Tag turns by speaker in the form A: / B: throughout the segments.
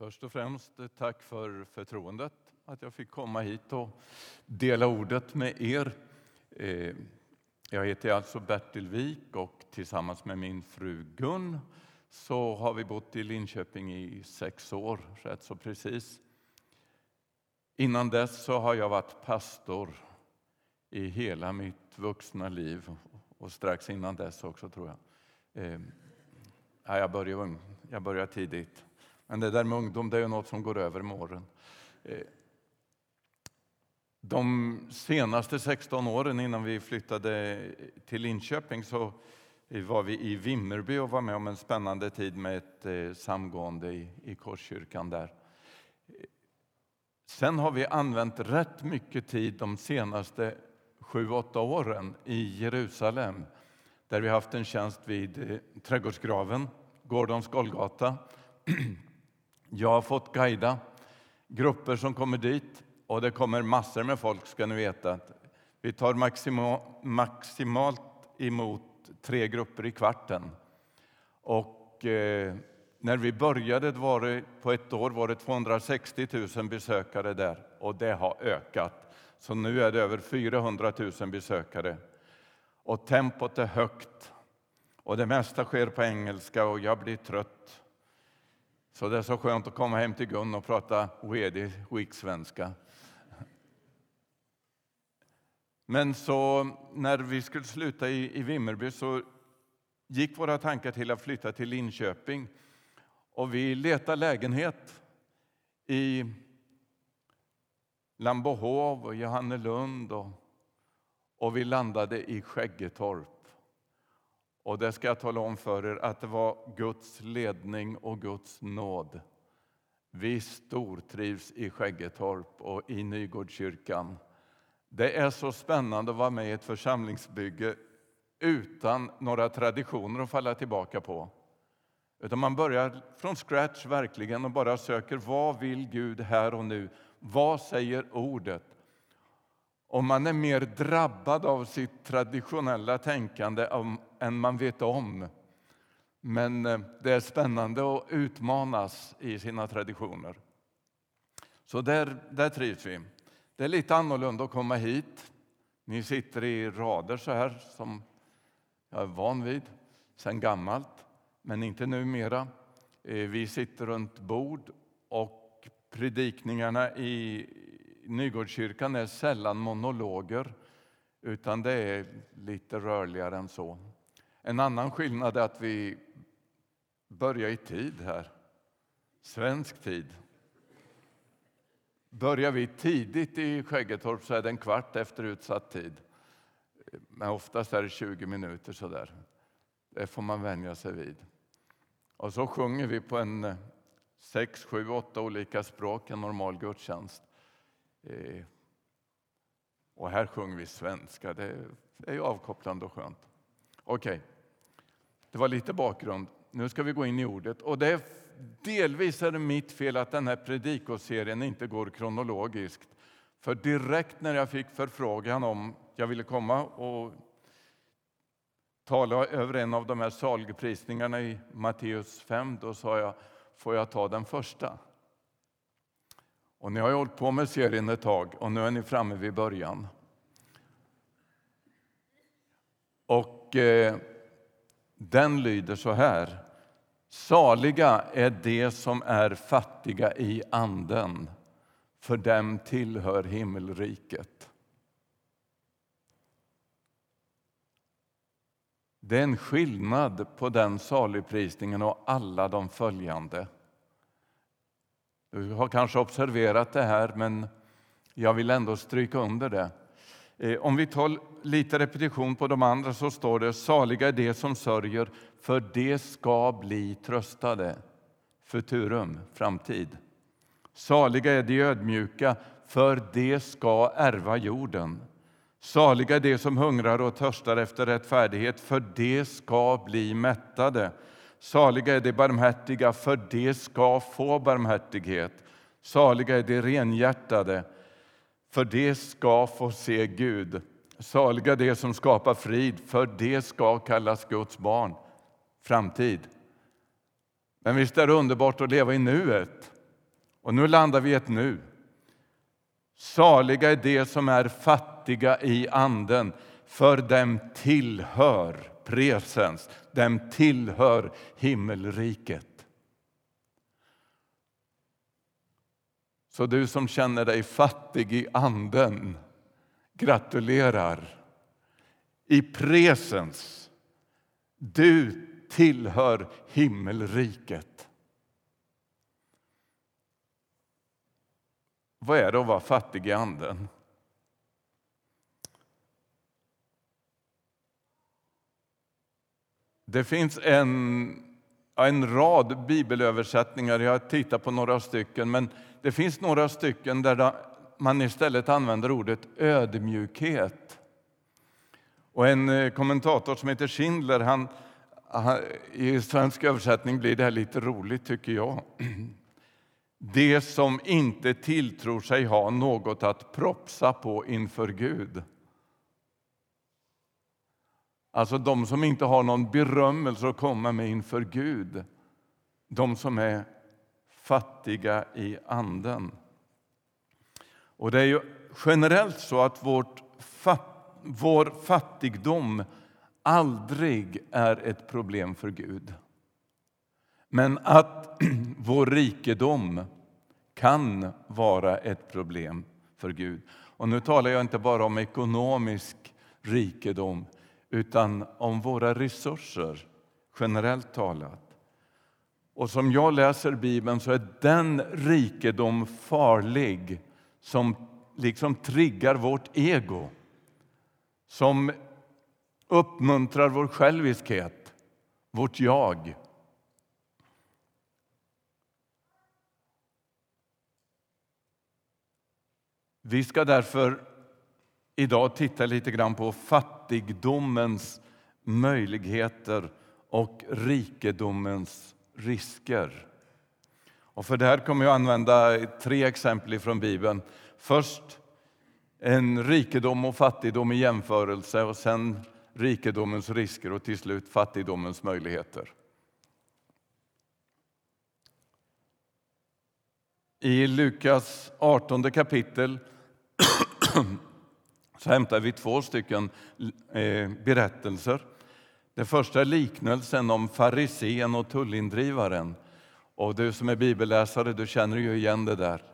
A: Först och främst eh, tack för förtroendet att jag fick komma hit och dela ordet med er. Eh, jag heter alltså Bertil Wik och tillsammans med min fru Gun så har vi bott i Linköping i sex år, rätt så precis. Innan dess så har jag varit pastor i hela mitt vuxna liv och strax innan dess också tror jag. Eh, jag började, jag började tidigt. Men det där med ungdom det är något som går över med åren. Eh, de senaste 16 åren innan vi flyttade till Linköping så var vi i Vimmerby och var med om en spännande tid med ett eh, samgående i, i Korskyrkan där. Eh, sen har vi använt rätt mycket tid de senaste sju, åtta åren i Jerusalem där vi haft en tjänst vid Trädgårdsgraven, Gordons Golgata Jag har fått guida grupper som kommer dit och det kommer massor med folk ska ni veta. Vi tar maximalt emot tre grupper i kvarten. Och eh, när vi började var det, på ett år var det 260 000 besökare där och det har ökat. Så nu är det över 400 000 besökare. Och tempot är högt. Och det mesta sker på engelska och jag blir trött så det är så skönt att komma hem till Gun och prata redig svenska. Men så när vi skulle sluta i, i Vimmerby så gick våra tankar till att flytta till Linköping. Och vi letade lägenhet i Lambohov och Johannelund och, och vi landade i Skäggetorp. Och det ska jag tala om för er att det var Guds ledning och Guds nåd. Vi stortrivs i Skäggetorp och i Nygårdskyrkan. Det är så spännande att vara med i ett församlingsbygge utan några traditioner att falla tillbaka på. Utan man börjar från scratch verkligen och bara söker vad vill Gud här och nu? Vad säger ordet? Om man är mer drabbad av sitt traditionella tänkande än man vet om. Men eh, det är spännande att utmanas i sina traditioner. Så där, där trivs vi. Det är lite annorlunda att komma hit. Ni sitter i rader så här som jag är van vid sen gammalt, men inte numera. Eh, vi sitter runt bord och predikningarna i Nygårdskyrkan är sällan monologer, utan det är lite rörligare än så. En annan skillnad är att vi börjar i tid här. Svensk tid. Börjar vi tidigt i Skäggetorp så är det en kvart efter utsatt tid. Men oftast är det 20 minuter sådär. Det får man vänja sig vid. Och så sjunger vi på en eh, sex, sju, åtta olika språk en normal gudstjänst. Eh, och här sjunger vi svenska. Det är ju avkopplande och skönt. Okej, okay det var lite bakgrund. Nu ska vi gå in i ordet. Och det är, delvis är det mitt fel att den här predikoserien inte går kronologiskt. För direkt när jag fick förfrågan om jag ville komma och tala över en av de här saligprisningarna i Matteus 5, då sa jag, får jag ta den första? Och ni har ju hållit på med serien ett tag och nu är ni framme vid början. Och eh, den lyder så här. Saliga är de som är fattiga i anden, för dem tillhör himmelriket. Det är en skillnad på den saligprisningen och alla de följande. Du har kanske observerat det här, men jag vill ändå stryka under det. Eh, om vi tar lite repetition på de andra så står det saliga är de som sörjer, för de ska bli tröstade. Futurum, framtid. Saliga är de ödmjuka, för de ska ärva jorden. Saliga är de som hungrar och törstar efter rättfärdighet, för de ska bli mättade. Saliga är de barmhärtiga, för de ska få barmhärtighet. Saliga är de renhjärtade, för de ska få se Gud. Saliga det de som skapar frid, för de ska kallas Guds barn. Framtid. Men visst är det underbart att leva i nuet? Och nu landar vi i ett nu. Saliga är de som är fattiga i anden, för dem tillhör presens, dem tillhör himmelriket. Så du som känner dig fattig i anden, gratulerar. I presens, du tillhör himmelriket. Vad är det att vara fattig i anden? Det finns en, en rad bibelöversättningar, jag har tittat på några stycken, men det finns några stycken där man istället använder ordet ödmjukhet. Och en eh, kommentator som heter Schindler, han, han, i svensk översättning blir det här lite roligt tycker jag. Det som inte tilltror sig ha något att propsa på inför Gud. Alltså de som inte har någon berömmelse att komma med inför Gud. De som är fattiga i anden. Och det är ju generellt så att vårt, vår fattigdom aldrig är ett problem för Gud. Men att vår rikedom kan vara ett problem för Gud. Och nu talar jag inte bara om ekonomisk rikedom utan om våra resurser, generellt talat. Och som jag läser Bibeln så är den rikedom farlig som liksom triggar vårt ego, som uppmuntrar vår själviskhet, vårt jag. Vi ska därför idag titta lite grann på fattigdomens möjligheter och rikedomens risker. Och för det här kommer jag använda tre exempel från Bibeln. Först en rikedom och fattigdom i jämförelse och sen rikedomens risker och till slut fattigdomens möjligheter. I Lukas 18 kapitel så hämtar vi två stycken eh, berättelser. Den första liknelsen om farisén och tullindrivaren. Och du som är bibelläsare du känner ju igen det där.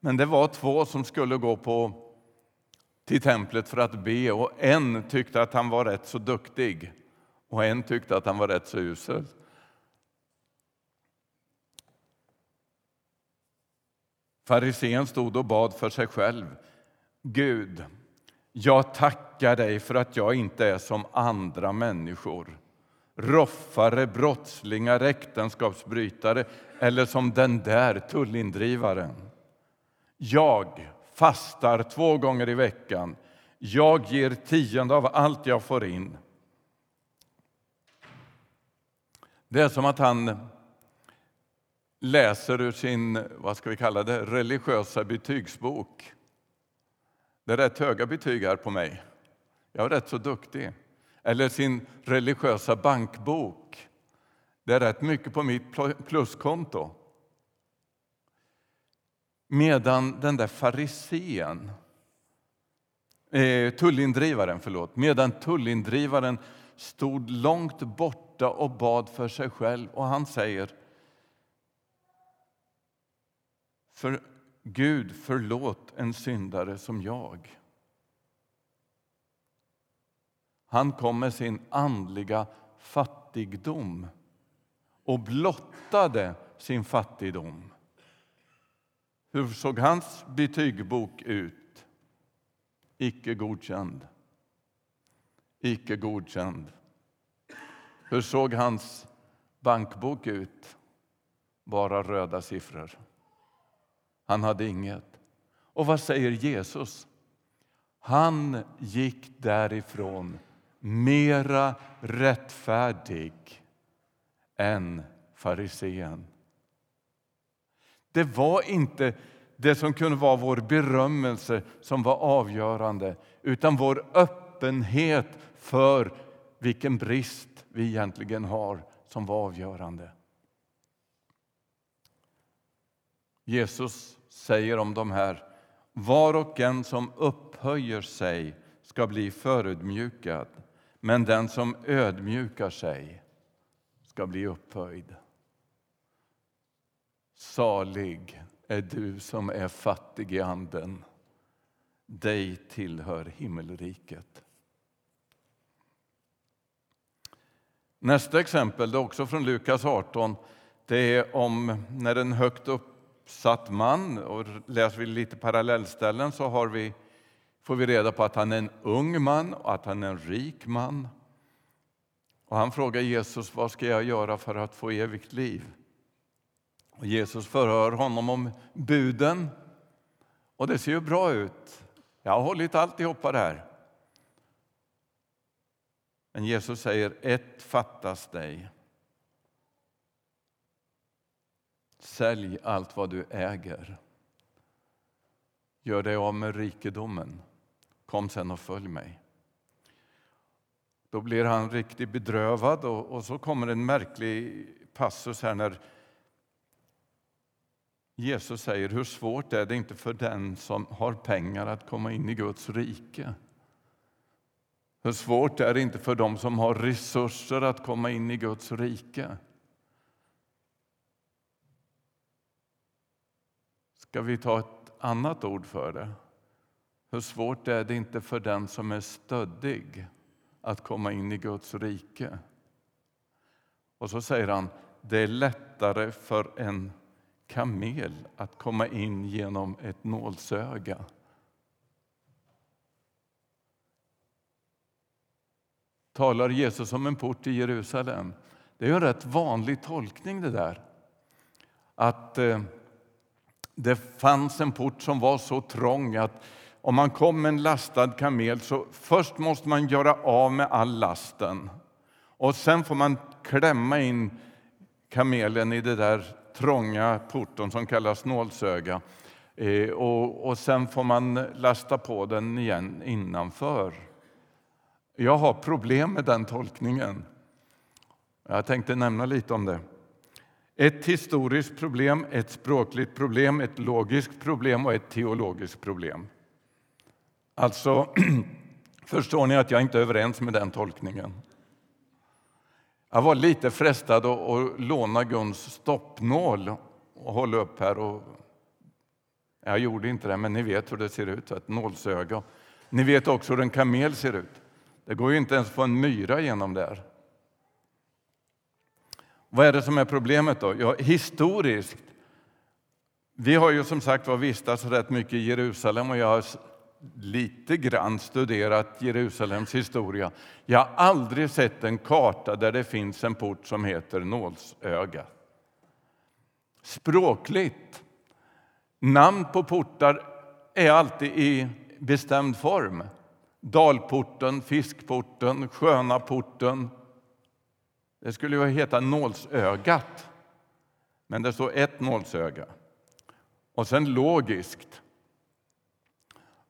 A: Men det var två som skulle gå på, till templet för att be och en tyckte att han var rätt så duktig och en tyckte att han var rätt så usel. Farisén stod och bad för sig själv. Gud, jag tackar dig för att jag inte är som andra människor roffare, brottslingar, äktenskapsbrytare eller som den där tullindrivaren. Jag fastar två gånger i veckan. Jag ger tionde av allt jag får in. Det är som att han läser ur sin vad ska vi kalla det, religiösa betygsbok. Det är rätt höga betyg här på mig. Jag är rätt så duktig. Eller sin religiösa bankbok. Det är rätt mycket på mitt pluskonto. Medan den där farisén, eh, tullindrivaren, förlåt, medan tullindrivaren stod långt borta och bad för sig själv och han säger för Gud, förlåt en syndare som jag. Han kom med sin andliga fattigdom och blottade sin fattigdom. Hur såg hans betygbok ut? Icke godkänd. Icke godkänd. Hur såg hans bankbok ut? Bara röda siffror. Han hade inget. Och vad säger Jesus? Han gick därifrån mera rättfärdig än farisén. Det var inte det som kunde vara vår berömmelse som var avgörande utan vår öppenhet för vilken brist vi egentligen har som var avgörande. Jesus säger om de här var och en som upphöjer sig ska bli förödmjukad men den som ödmjukar sig ska bli upphöjd. Salig är du som är fattig i anden. Dig tillhör himmelriket. Nästa exempel, det är också från Lukas 18, det är om när en högt uppsatt man, och läser vi lite parallellställen så har vi, får vi reda på att han är en ung man och att han är en rik man. Och han frågar Jesus, vad ska jag göra för att få evigt liv? Och Jesus förhör honom om buden. Och det ser ju bra ut. Jag har hållit alltihopa där. Men Jesus säger, ett fattas dig. Sälj allt vad du äger. Gör dig av med rikedomen. Kom sen och följ mig. Då blir han riktigt bedrövad och, och så kommer en märklig passus här när Jesus säger hur svårt är det inte för den som har pengar att komma in i Guds rike. Hur svårt är det inte för dem som har resurser att komma in i Guds rike. Ska vi ta ett annat ord för det? Hur svårt är det inte för den som är stöddig att komma in i Guds rike? Och så säger han, det är lättare för en kamel att komma in genom ett nålsöga. Talar Jesus om en port i Jerusalem? Det är en rätt vanlig tolkning det där. Att eh, det fanns en port som var så trång att om man kom med en lastad kamel så först måste man göra av med all lasten. Och sen får man klämma in kamelen i det där trånga porten som kallas nålsöga. Eh, och, och sen får man lasta på den igen innanför. Jag har problem med den tolkningen. Jag tänkte nämna lite om det. Ett historiskt problem, ett språkligt problem, ett logiskt problem och ett teologiskt problem. Alltså, förstår ni att jag inte är överens med den tolkningen? Jag var lite frestad att, att låna Guns stoppnål och hålla upp här. Och jag gjorde inte det, men ni vet hur det ser ut, ett nålsöga. Ni vet också hur en kamel ser ut. Det går ju inte ens att få en myra genom där. Vad är det som är problemet då? Ja, historiskt. Vi har ju som sagt var vistats rätt mycket i Jerusalem och jag har lite grann studerat Jerusalems historia. Jag har aldrig sett en karta där det finns en port som heter Nålsöga. Språkligt, namn på portar är alltid i bestämd form. Dalporten, Fiskporten, Sköna porten. Det skulle ju heta Nålsögat, men det står ett nålsöga. Och sen logiskt.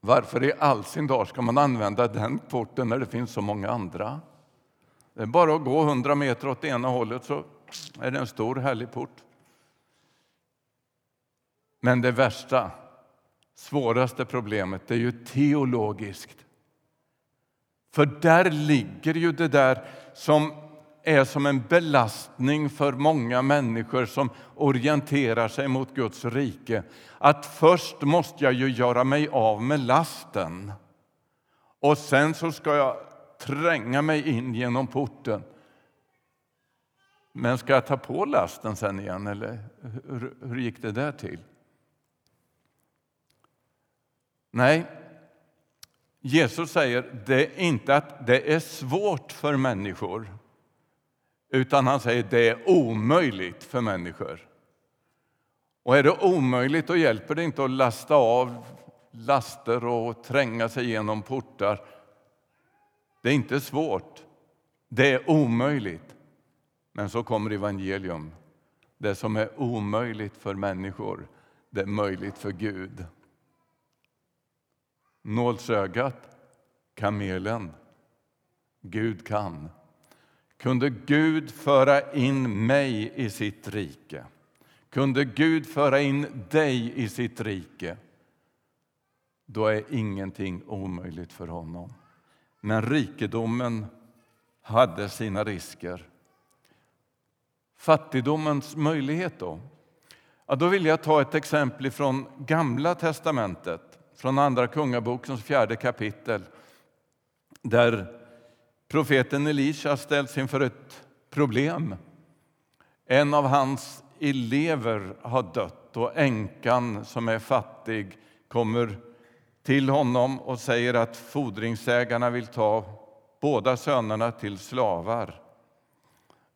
A: Varför i all sin dag ska man använda den porten när det finns så många andra? Det är bara att gå 100 meter åt ena hållet så är det en stor härlig port. Men det värsta, svåraste problemet är ju teologiskt. För där ligger ju det där som är som en belastning för många människor som orienterar sig mot Guds rike. Att först måste jag ju göra mig av med lasten och sen så ska jag tränga mig in genom porten. Men ska jag ta på lasten sen igen, eller hur, hur gick det där till? Nej, Jesus säger det inte att det är svårt för människor utan han säger det är omöjligt för människor. Och är det omöjligt då hjälper det inte att lasta av laster och tränga sig genom portar. Det är inte svårt. Det är omöjligt. Men så kommer evangelium. Det som är omöjligt för människor, det är möjligt för Gud. Nålsögat, kamelen. Gud kan. Kunde Gud föra in mig i sitt rike? Kunde Gud föra in dig i sitt rike, då är ingenting omöjligt för honom. Men rikedomen hade sina risker. Fattigdomens möjlighet då? Ja, då vill jag ta ett exempel från Gamla testamentet, från Andra Kungabokens fjärde kapitel där profeten Elisha ställs inför ett problem. En av hans elever har dött och änkan som är fattig kommer till honom och säger att fordringsägarna vill ta båda sönerna till slavar.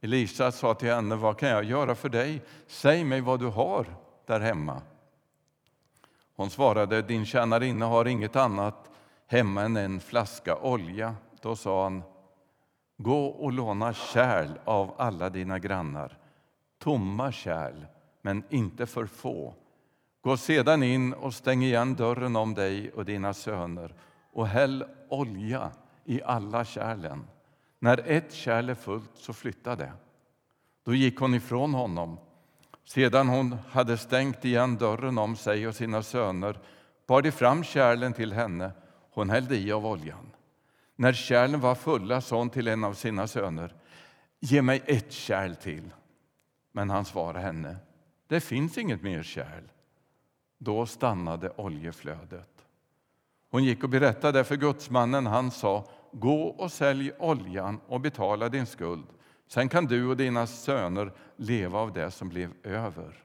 A: Elisa sa till henne, vad kan jag göra för dig? Säg mig vad du har där hemma. Hon svarade, din tjänarinna har inget annat hemma än en flaska olja. Då sa han, gå och låna kärl av alla dina grannar, tomma kärl, men inte för få. Gå sedan in och stäng igen dörren om dig och dina söner och häll olja i alla kärlen. När ett kärl är fullt, så flytta det. Då gick hon ifrån honom. Sedan hon hade stängt igen dörren om sig och sina söner bar de fram kärlen till henne. Hon hällde i av oljan. När kärlen var fulla sa hon till en av sina söner Ge mig ett kärl till. Men han svarade henne Det finns inget mer kärl. Då stannade oljeflödet. Hon gick och berättade för gudsmannen. Han sa Gå och sälj oljan och betala din skuld. Sen kan du och dina söner leva av det som blev över.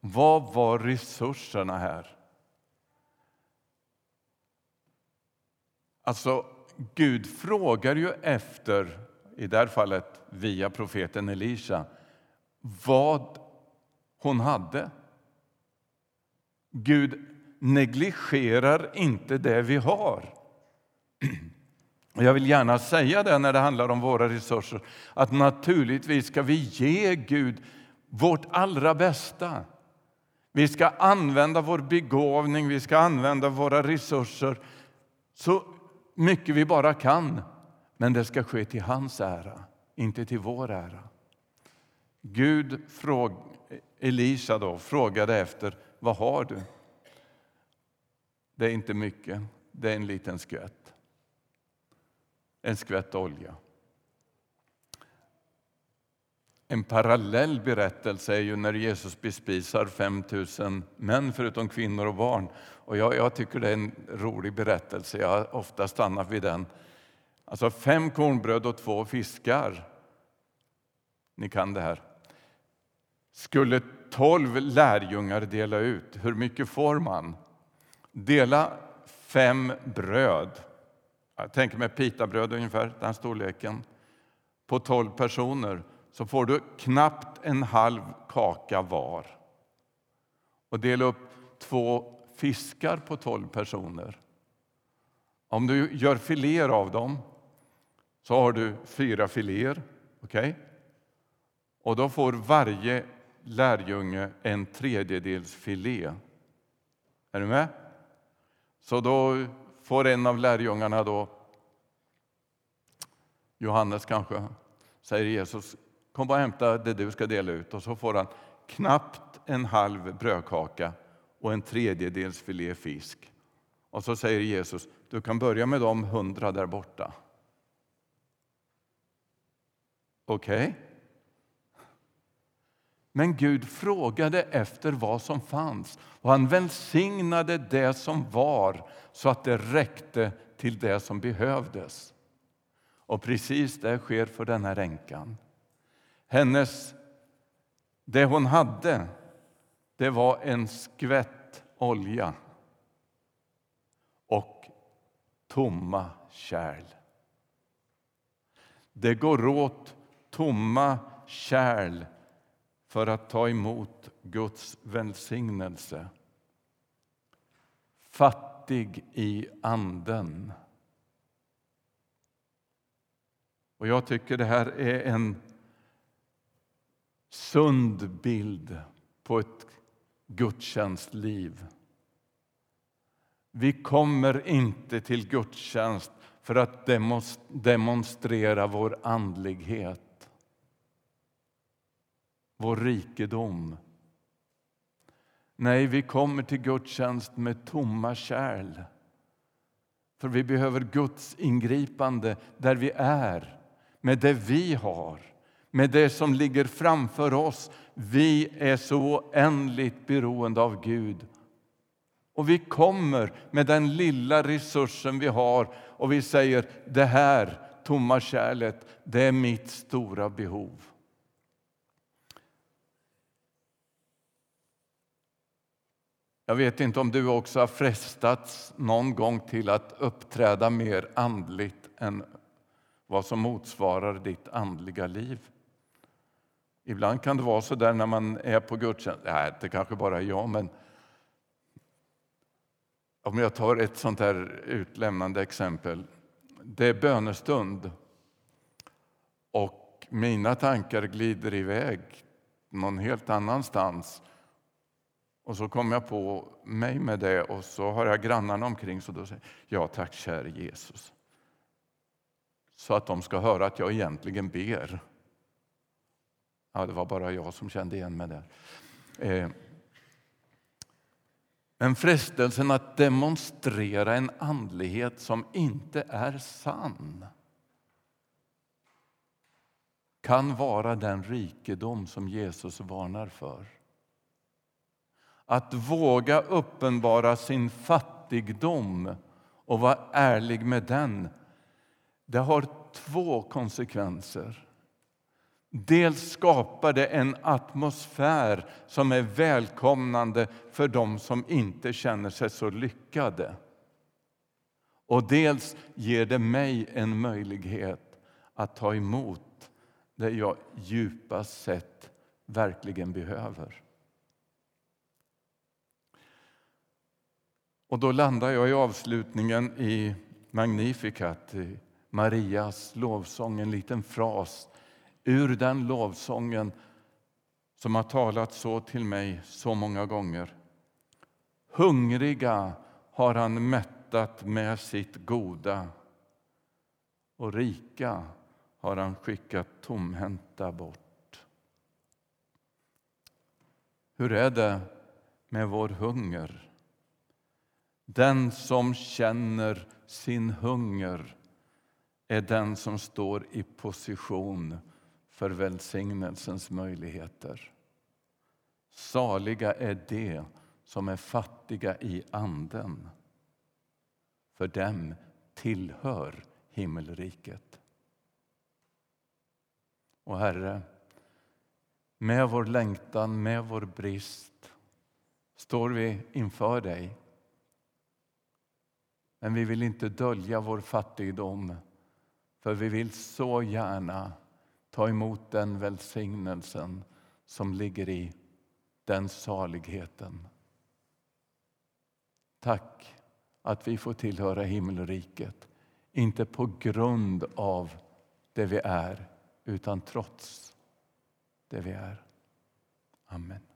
A: Vad var resurserna här? Alltså, Gud frågar ju efter, i det här fallet via profeten Elisha, vad hon hade. Gud negligerar inte det vi har. Jag vill gärna säga det när det handlar om våra resurser, att naturligtvis ska vi ge Gud vårt allra bästa. Vi ska använda vår begåvning, vi ska använda våra resurser så mycket vi bara kan. Men det ska ske till hans ära, inte till vår ära. Gud fråg, Elisa då, frågade efter vad har du? Det är inte mycket, det är en liten skvätt. En skvätt olja. En parallell berättelse är ju när Jesus bespisar 5 000 män förutom kvinnor och barn. Och jag, jag, tycker det är en rolig berättelse. Jag har ofta stannat vid den. Alltså fem kornbröd och två fiskar. Ni kan det här. Skulle tolv lärjungar dela ut, hur mycket får man? Dela fem bröd. Jag tänker mig pitabröd ungefär, den storleken. På tolv personer så får du knappt en halv kaka var. Och dela upp två fiskar på tolv personer. Om du gör filéer av dem så har du fyra filéer. Okay? Och då får varje lärjunge en tredjedels filé. Är du med? Så då får en av lärjungarna, då, Johannes kanske, säger Jesus, kom och hämta det du ska dela ut. Och så får han knappt en halv brödkaka och en tredjedels filé fisk. Och så säger Jesus, du kan börja med de hundra där borta. Okej? Okay. Men Gud frågade efter vad som fanns och han välsignade det som var så att det räckte till det som behövdes. Och precis det sker för den här änkan. Hennes, det hon hade, det var en skvätt olja och tomma kärl. Det går åt tomma kärl för att ta emot Guds välsignelse. Fattig i anden. Och Jag tycker det här är en sund bild på ett gudstjänstliv. Vi kommer inte till gudstjänst för att demonstrera vår andlighet. vår rikedom. Nej, vi kommer till gudstjänst med tomma kärl. För vi behöver Guds ingripande där vi är, med det vi har, med det som ligger framför oss. Vi är så oändligt beroende av Gud. Och vi kommer med den lilla resursen vi har och vi säger det här tomma kärlet, det är mitt stora behov. Jag vet inte om du också har frestats någon gång till att uppträda mer andligt än vad som motsvarar ditt andliga liv. Ibland kan det vara så där när man är på gudstjänst. Nej, det kanske bara är jag, men om jag tar ett sånt här utlämnande exempel. Det är bönestund och mina tankar glider iväg någon helt annanstans och så kom jag på mig med det och så har jag grannarna omkring så då säger ja tack käre Jesus. Så att de ska höra att jag egentligen ber. Ja, det var bara jag som kände igen mig där. Eh. Men frestelsen att demonstrera en andlighet som inte är sann kan vara den rikedom som Jesus varnar för. Att våga uppenbara sin fattigdom och vara ärlig med den, det har två konsekvenser. Dels skapar det en atmosfär som är välkomnande för dem som inte känner sig så lyckade. Och dels ger det mig en möjlighet att ta emot det jag djupast sett verkligen behöver. Och då landar jag i avslutningen i Magnificat, i Marias lovsång, en liten fras ur den lovsången som har talat så till mig så många gånger. Hungriga har han mättat med sitt goda och rika har han skickat tomhänta bort. Hur är det med vår hunger? Den som känner sin hunger är den som står i position för välsignelsens möjligheter. Saliga är de som är fattiga i anden. För dem tillhör himmelriket. Och Herre, med vår längtan, med vår brist står vi inför dig men vi vill inte dölja vår fattigdom för vi vill så gärna ta emot den välsignelsen som ligger i den saligheten. Tack att vi får tillhöra himmelriket, inte på grund av det vi är utan trots det vi är. Amen.